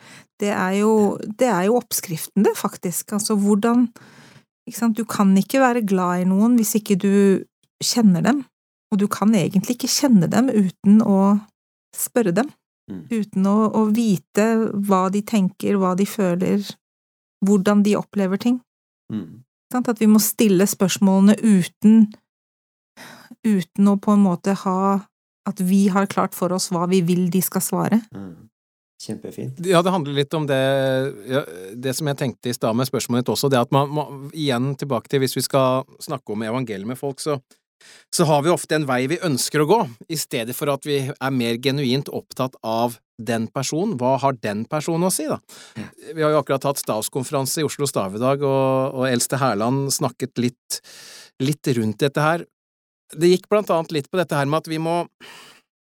det er jo, det er jo oppskriften, det, faktisk. Altså hvordan Du kan ikke være glad i noen hvis ikke du kjenner dem. Og du kan egentlig ikke kjenne dem uten å spørre dem. Mm. Uten å, å, vite hva de tenker, hva de føler, hvordan de opplever ting. Mm. At vi må stille spørsmålene uten uten å på en måte ha at vi har klart for oss hva vi vil de skal svare. Mm. Kjempefint. Ja, det handler litt om det, ja, det som jeg tenkte i stad med spørsmålet ditt også, det at man må igjen tilbake til hvis vi skal snakke om evangeliet med folk, så så har vi ofte en vei vi ønsker å gå, i stedet for at vi er mer genuint opptatt av den personen. Hva har den personen å si, da? Vi har jo akkurat hatt stavskonferanse i Oslo Stav i dag, og, og Eldste Hærland snakket litt, litt rundt dette her. Det gikk blant annet litt på dette her med at vi må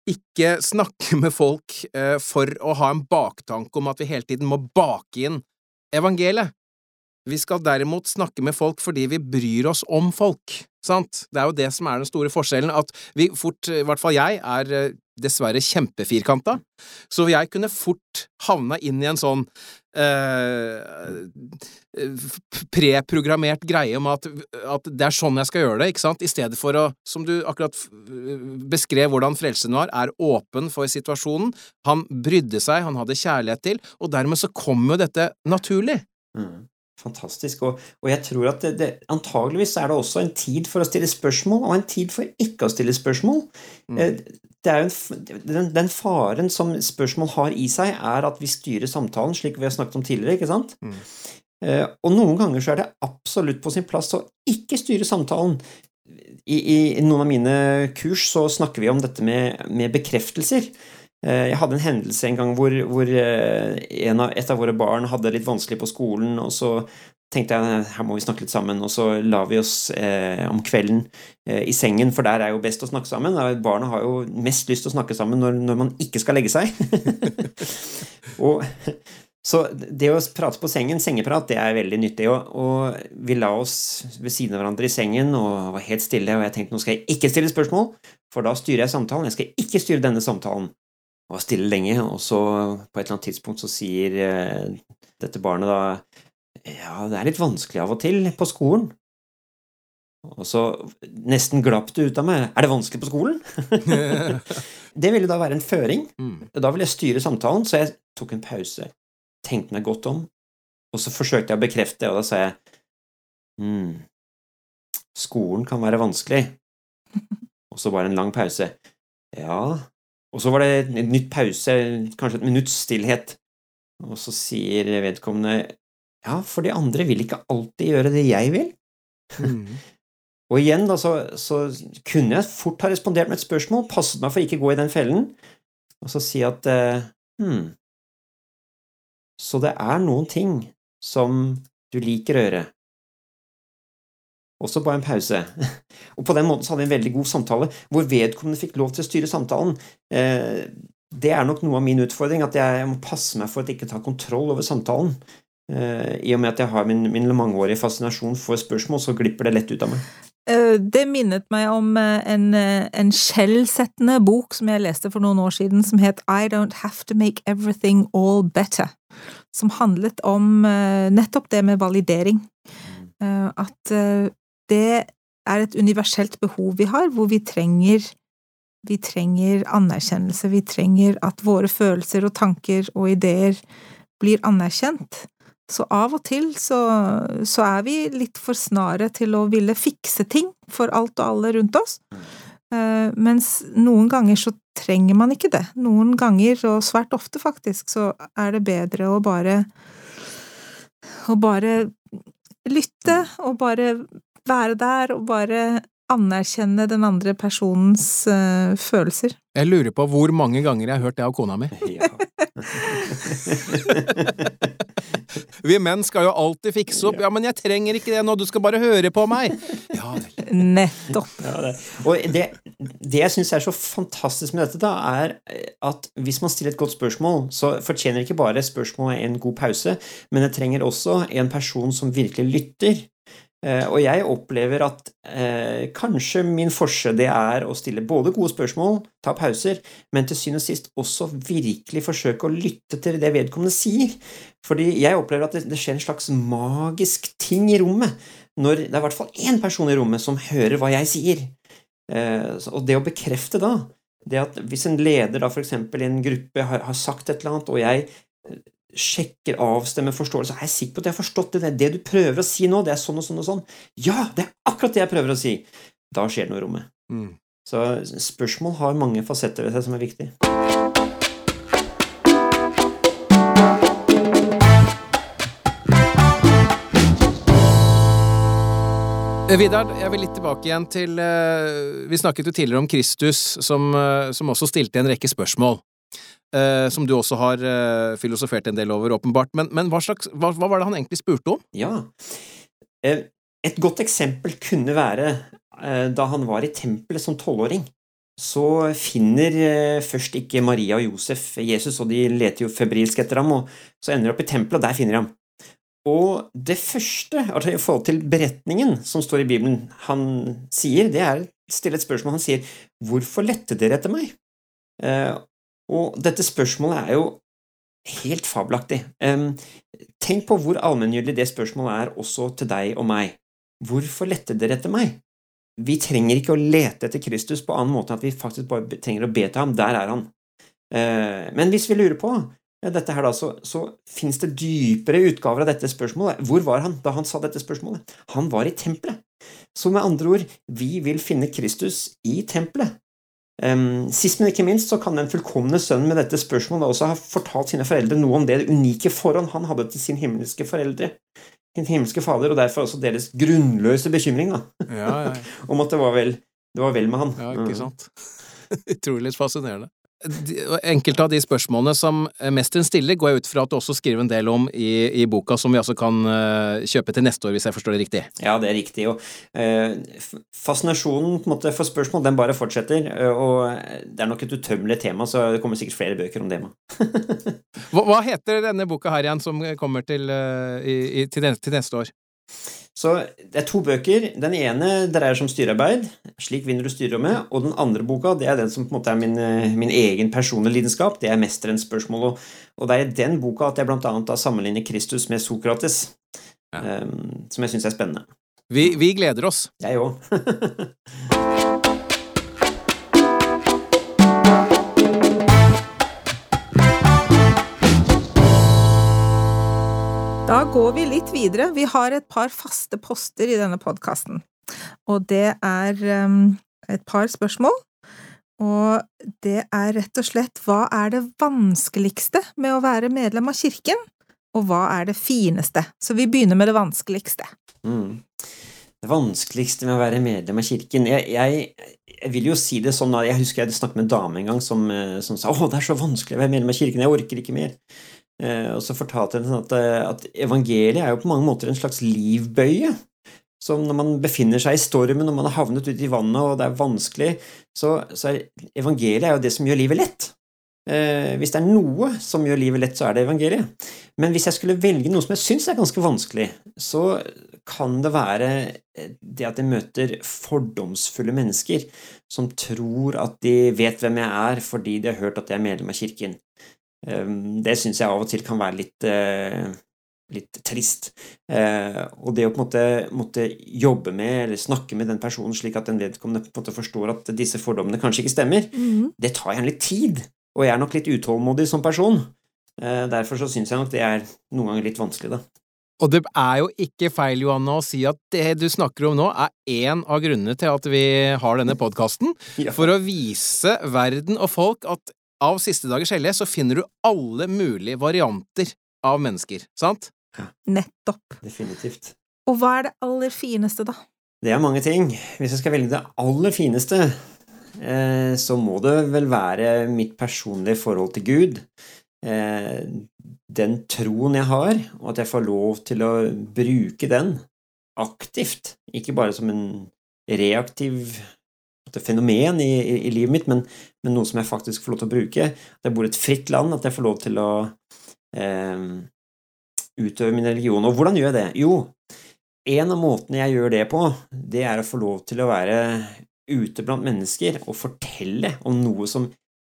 ikke snakke med folk eh, for å ha en baktanke om at vi hele tiden må bake inn evangeliet. Vi skal derimot snakke med folk fordi vi bryr oss om folk, sant? Det er jo det som er den store forskjellen, at vi fort, i hvert fall jeg, er eh, dessverre kjempefirkanta, så jeg kunne fort havna inn i en sånn eh, preprogrammert greie om at, at, det er sånn jeg skal gjøre det, ikke sant, i stedet for å, som du akkurat beskrev hvordan frelsen var, er åpen for situasjonen, han brydde seg, han hadde kjærlighet til, og dermed så kom jo dette naturlig. Mm. Fantastisk. Og, og, jeg tror at det, det, antageligvis er det også en tid for å stille spørsmål, og en tid for ikke å stille spørsmål. Mm. Eh, det er en, den, den, faren som spørsmål har i seg, er at vi styrer samtalen, slik vi har snakket om tidligere. ikke sant? Mm. Eh, og noen ganger så er det absolutt på sin plass å ikke styre samtalen. I, i noen av mine kurs så snakker vi om dette med, med bekreftelser. Eh, jeg hadde en hendelse en gang hvor, hvor eh, en av, et av våre barn hadde det litt vanskelig på skolen, og så tenkte jeg her må vi snakke litt sammen, og så la vi oss eh, om kvelden eh, i sengen, for der er jo best å snakke sammen. Barna har jo mest lyst til å snakke sammen når, når man ikke skal legge seg. og så det å prate på sengen, sengeprat, det er veldig nyttig. Og, og, vi la oss ved siden av hverandre i sengen og var helt stille, og jeg tenkte nå skal jeg ikke stille spørsmål, for da styrer jeg samtalen. Jeg skal ikke styre denne samtalen. Og var stille lenge, og så på et eller annet tidspunkt så sier eh, dette barnet da ja, det er litt vanskelig av og til på skolen. Og så nesten glapp det ut av meg. Er det vanskelig på skolen? det ville da være en føring. Mm. Da ville jeg styre samtalen, så jeg tok en pause, tenkte meg godt om, og så forsøkte jeg å bekrefte, det, og da sa jeg mm, Skolen kan være vanskelig. Og så var det en lang pause. Ja Og så var det et nytt pause, kanskje et minutts stillhet. Og så sier vedkommende ja, for de andre vil ikke alltid gjøre det jeg vil. Mm. Og igjen, da, så, så, kunne jeg fort ha respondert med et spørsmål, passet meg for ikke å gå i den fellen, og så si at eh, hm, Så det er noen ting som du liker å gjøre. Og så ba en pause. Og på den måten så hadde vi en veldig god samtale, hvor vedkommende fikk lov til å styre samtalen. Eh, det er nok noe av min utfordring, at jeg må passe meg for at jeg ikke tar kontroll over samtalen. Eh, I og med at jeg har min, min mangeårige fascinasjon for spørsmål, så glipper det lett ut av meg. Eh, det minnet meg om en, en skjellsettende bok som jeg leste for noen år siden, som het I Don't Have To Make Everything All Better, som handlet om nettopp det med validering. At det er et universelt behov vi har, hvor vi trenger vi trenger anerkjennelse, vi trenger at våre følelser og tanker og ideer blir anerkjent. Så av og til så, så, er vi litt for snare til å ville fikse ting for alt og alle rundt oss. Uh, mens noen ganger så trenger man ikke det. Noen ganger, og svært ofte faktisk, så er det bedre å bare å bare lytte, og bare være der, og bare anerkjenne den andre personens uh, følelser. Jeg lurer på hvor mange ganger jeg har hørt det av kona mi. Ja. Vi menn skal jo alltid fikse opp. Ja, men jeg trenger ikke det nå, du skal bare høre på meg. Ja vel. Nettopp. Ja, det. Og det, det jeg syns er så fantastisk med dette, da, er at hvis man stiller et godt spørsmål, så fortjener ikke bare spørsmålet en god pause, men det trenger også en person som virkelig lytter. Eh, og jeg opplever at eh, kanskje min forse det er å stille både gode spørsmål, ta pauser, men til syvende og sist også virkelig forsøke å lytte til det vedkommende sier. Fordi jeg opplever at det, det skjer en slags magisk ting i rommet når det er i hvert fall én person i rommet som hører hva jeg sier. Eh, og det å bekrefte da det at Hvis en leder da f.eks. i en gruppe har, har sagt et eller annet, og jeg sjekker, avstemmer stemmeforståelse. Er jeg sikker på at jeg har forstått det? Det du prøver å si nå, det er sånn og sånn og sånn. Ja, det er akkurat det jeg prøver å si! Da skjer det noe i rommet. Mm. Så spørsmål har mange fasetter ved seg som er viktig. Eh, Vidar, jeg vil litt tilbake igjen til uh, Vi snakket jo tidligere om Kristus, som, uh, som også stilte en rekke spørsmål. Uh, som du også har uh, filosofert en del over, åpenbart. Men, men hva, slags, hva, hva, var det han egentlig spurte om? Ja, uh, et godt eksempel kunne være da han var i tempelet som tolvåring. Så finner først ikke Maria og Josef Jesus, og de leter jo febrilsk etter ham, og så ender de opp i tempelet, og der finner de ham. Og det første, altså i forhold til beretningen som står i Bibelen, han sier, det er å stille et spørsmål. Han sier 'Hvorfor lette dere etter meg?' Og dette spørsmålet er jo helt fabelaktig. Tenk på hvor allmenngyldig det spørsmålet er også til deg og meg. Hvorfor lette dere etter meg? Vi trenger ikke å lete etter Kristus på annen måte enn at vi faktisk bare trenger å be til ham. Der er han. Eh, men hvis vi lurer på dette her da, så, så finnes det dypere utgaver av dette spørsmålet. Hvor var han da han sa dette spørsmålet? Han var i tempelet. Så med andre ord, vi vil finne Kristus i tempelet. Um, sist, men ikke minst, så kan den fullkomne sønnen med dette spørsmålet også ha fortalt sine foreldre noe om det unike forhånd han hadde til sin himmelske foreldre, sin himmelske fader, og derfor også deres grunnløse bekymring da. Ja, ja. om at det var, vel, det var vel med han. Ja, ikke sant. Utrolig fascinerende. Enkelte av de spørsmålene som mesteren stiller, går jeg ut fra at du også skriver en del om i, i boka, som vi altså kan uh, kjøpe til neste år, hvis jeg forstår det riktig? Ja, det er riktig. Og eh, fascinasjonen måte, for spørsmål, den bare fortsetter. Uh, og det er nok et utømmelig tema, så det kommer sikkert flere bøker om det. hva, hva, heter denne boka her igjen, som kommer til, i, i, til, til neste år? Så det er to bøker. Den ene dreier seg om styrearbeid. Slik vinner du styrerommet. Og den andre boka det er den som på en måte er min, eh, min egen personlige lidenskap. Det er mesterens spørsmål. Og, og det er i den boka at jeg blant annet sammenligner Kristus med Sokrates. Ja. Um, som jeg syns er spennende. Vi, vi gleder oss. Jeg òg. Da går vi litt videre. Vi har et par faste poster i denne podkasten. Og det er um, et par spørsmål. Og det er rett og slett hva er det vanskeligste med å være medlem av kirken, og hva er det fineste? Så vi begynner med det vanskeligste. Mm. Det vanskeligste med å være medlem av kirken jeg, jeg, jeg, vil jo si det sånn Jeg husker jeg snakket med en dame en gang som, eh, som sa 'Å, det er så vanskelig å være medlem av kirken, jeg orker ikke mer'. Eh, og så fortalte hun at, eh, at evangeliet er jo på mange måter en slags livbøye. Så når man befinner seg i stormen, når man har havnet ute i vannet og det er vanskelig, så, så er evangeliet er jo det som gjør livet lett. Eh, hvis det er noe som gjør livet lett, så er det evangeliet. Men hvis jeg skulle velge noe som jeg syns er ganske vanskelig, så kan det være det at jeg møter fordomsfulle mennesker som tror at de vet hvem jeg er fordi de har hørt at jeg er medlem av kirken. Ehm, det syns jeg av og til kan være litt, eh, litt trist. Eh, og det å på en måte måtte jobbe med eller snakke med den personen slik at den vedkommende på en måte forstår at disse fordommene kanskje ikke stemmer, mm. det tar gjerne litt tid. Og jeg er nok litt utålmodig som person. Eh, derfor så syns jeg nok det er noen ganger litt vanskelig, da. Og det er jo ikke feil, Johanne, å si at det du snakker om nå, er én av grunnene til at vi har denne podkasten. Ja. For å vise verden og folk at av Siste dagers hellige så finner du alle mulige varianter av mennesker, sant? Ja. Nettopp. Definitivt. Og hva er det aller fineste, da? Det er mange ting. Hvis jeg skal velge det aller fineste, eh, så må det vel være mitt personlige forhold til Gud. Eh, den troen jeg har, og at jeg får lov til å bruke den aktivt, ikke bare som en reaktiv fenomen i, i, i livet mitt, men, men, noe som jeg faktisk får lov til å bruke. At jeg bor i et fritt land, at jeg får lov til å eh, utøve min religion. Og hvordan gjør jeg det? Jo, en av måtene jeg gjør det på, det er å få lov til å være ute blant mennesker og fortelle om noe som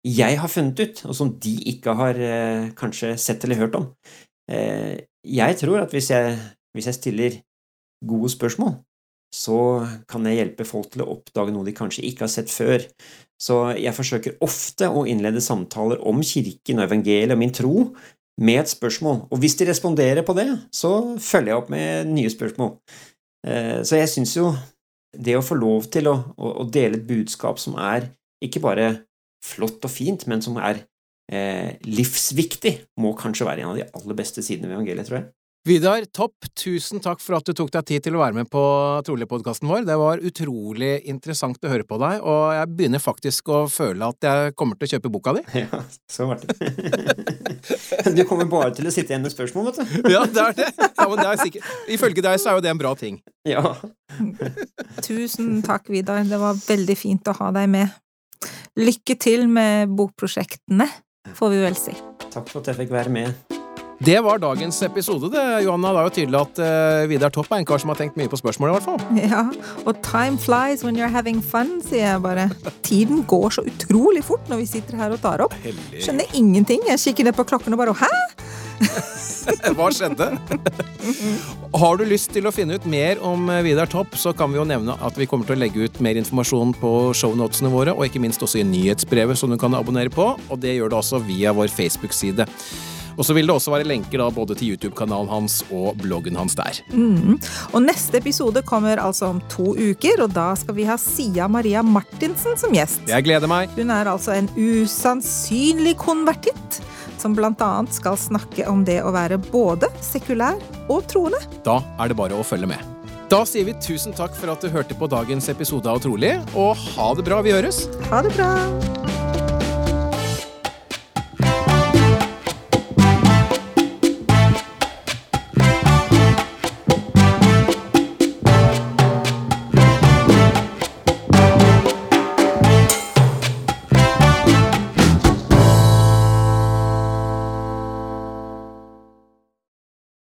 jeg har funnet ut, og som de ikke har eh, kanskje sett eller hørt om. Eh, jeg tror at hvis jeg, hvis jeg stiller gode spørsmål, så kan jeg hjelpe folk til å oppdage noe de kanskje ikke har sett før. Så jeg forsøker ofte å innlede samtaler om kirken og evangeliet og min tro med et spørsmål, og hvis de responderer på det, så følger jeg opp med nye spørsmål. Eh, så jeg syns jo det å få lov til å, å, dele et budskap som er ikke bare flott og fint, men som er eh, livsviktig, må kanskje være en av de aller beste sidene ved evangeliet, tror jeg. Vidar Topp, tusen takk for at du tok deg tid til å være med på Trolig-podkasten vår. Det var utrolig interessant å høre på deg, og jeg begynner faktisk å føle at jeg kommer til å kjøpe boka di. Ja, så var det. du kommer bare til å sitte igjen med spørsmål, vet du. ja, det er det. Ja, men det er sikkert. Ifølge deg så er jo det en bra ting. Ja. tusen takk, Vidar. Det var veldig fint å ha deg med. Lykke til med bokprosjektene, får vi vel si. Takk for at jeg fikk være med. Det var dagens episode, det, Johanna. Det er jo tydelig at uh, Vidar Topp er en kar som har tenkt mye på spørsmålet, i hvert fall. Ja, og time flies when you're having fun, sier jeg bare. Tiden går så utrolig fort når vi sitter her og tar opp. Hellig. Skjønner ingenting. Jeg kikker ned på klokken og bare hæ? Hva skjedde? Har du lyst til å finne ut mer om eh, Vidar Topp, så kan vi jo nevne at vi kommer til å legge ut mer informasjon på shownotene våre, og ikke minst også i nyhetsbrevet som du kan abonnere på, og det gjør du altså via vår Facebook-side. Og så vil det også være lenker da både til YouTube-kanalen hans og bloggen hans der. Mm. Og neste episode kommer altså om to uker, og da skal vi ha Sia Maria Martinsen som gjest. Jeg gleder meg. Hun er altså en usannsynlig konvertitt som bl.a. skal snakke om det å være både sekulær og troende. Da er det bare å følge med. Da sier vi tusen takk for at du hørte på dagens episode av Trolig, og ha det bra. Vi høres. Ha det bra.